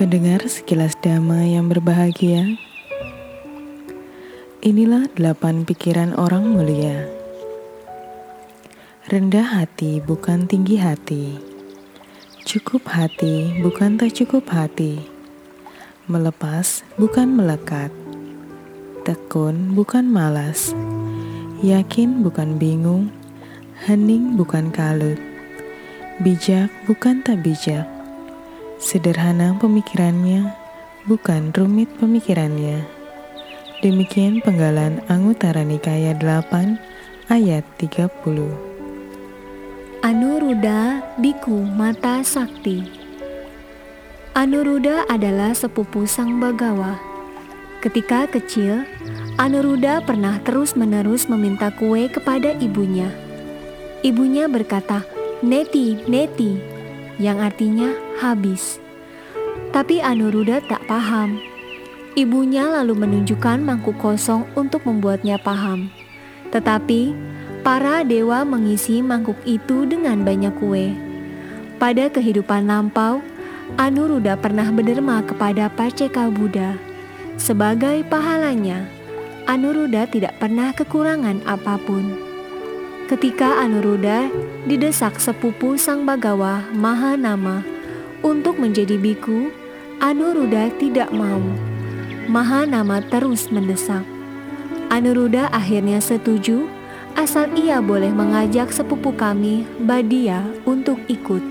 Pendengar sekilas dhamma yang berbahagia, inilah delapan pikiran orang mulia. Rendah hati bukan tinggi hati, cukup hati bukan tak cukup hati, melepas bukan melekat, tekun bukan malas, yakin bukan bingung, hening bukan kalut, bijak bukan tak bijak Sederhana pemikirannya, bukan rumit pemikirannya. Demikian penggalan Anguttara Nikaya 8 ayat 30. Anuruddha Biku Mata Sakti Anuruddha adalah sepupu Sang Bagawa. Ketika kecil, Anuruddha pernah terus-menerus meminta kue kepada ibunya. Ibunya berkata, "Neti, neti," yang artinya habis. Tapi Anuruddha tak paham. Ibunya lalu menunjukkan mangkuk kosong untuk membuatnya paham. Tetapi para dewa mengisi mangkuk itu dengan banyak kue. Pada kehidupan lampau, Anuruddha pernah berderma kepada Paceka Buddha. Sebagai pahalanya, Anuruddha tidak pernah kekurangan apa pun. Ketika Anuruddha didesak sepupu Sang Bagawa Mahanama untuk menjadi biku, Anuruddha tidak mau. Mahanama terus mendesak. Anuruddha akhirnya setuju asal ia boleh mengajak sepupu kami, Badia, untuk ikut.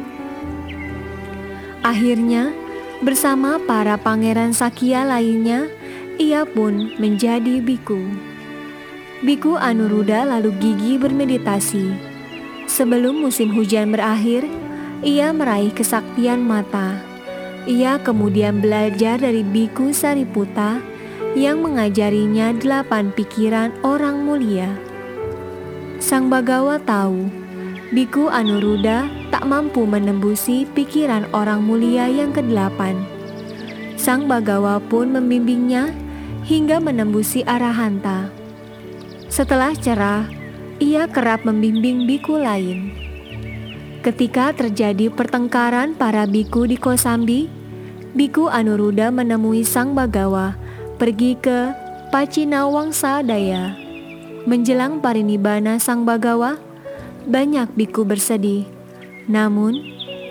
Akhirnya, bersama para pangeran Sakya lainnya, ia pun menjadi biku. Biku Anuruddha lalu gigi bermeditasi. Sebelum musim hujan berakhir, ia meraih kesaktian mata. Ia kemudian belajar dari Biku Sariputa yang mengajarinya delapan pikiran orang mulia. Sang Bagawa tahu, Biku Anuruddha tak mampu menembusi pikiran orang mulia yang kedelapan. Sang Bagawa pun membimbingnya hingga menembusi arahanta. Setelah cerah, ia kerap membimbing biku lain. Ketika terjadi pertengkaran para biku di Kosambi, biku Anuruddha menemui Sang Bagawa pergi ke Pacinawangsa Daya. Menjelang parinibbana Sang Bagawa, banyak biku bersedih. Namun,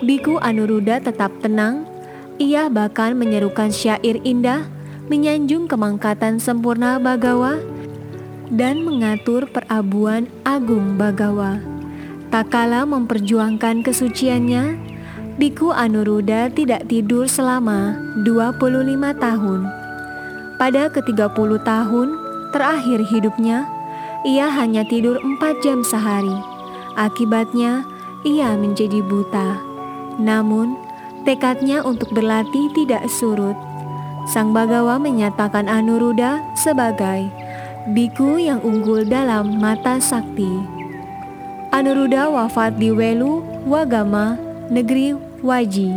biku Anuruddha tetap tenang. Ia bahkan menyerukan syair indah menyanjung kemangkatan sempurna Bagawa dan mengatur perabuan agung Bagawa. Tak kala memperjuangkan kesuciannya, Biku Anuruddha tidak tidur selama 25 tahun. Pada ke-30 tahun terakhir hidupnya, ia hanya tidur 4 jam sehari. Akibatnya, ia menjadi buta. Namun, tekadnya untuk berlatih tidak surut. Sang Bagawa menyatakan Anuruddha sebagai biku yang unggul dalam mata sakti. Anuruddha wafat di Welu, Wagama, negeri Waji,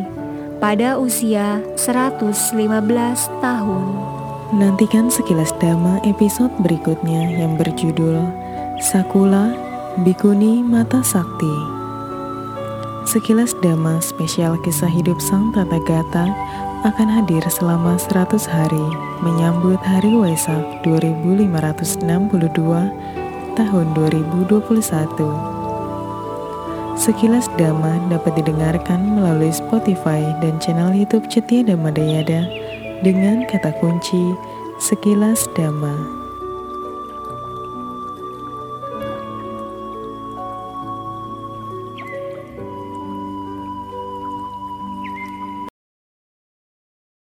pada usia 115 tahun. Nantikan sekilas dhamma episode berikutnya yang berjudul Sakula Bikuni Mata Sakti. Sekilas dhamma spesial kisah hidup Sang Tata Gata akan hadir selama 100 hari menyambut Hari Waisak 2562 tahun 2021. Sekilas Dhamma dapat didengarkan melalui Spotify dan channel YouTube Cetia Dhamma Dayada dengan kata kunci Sekilas Dhamma.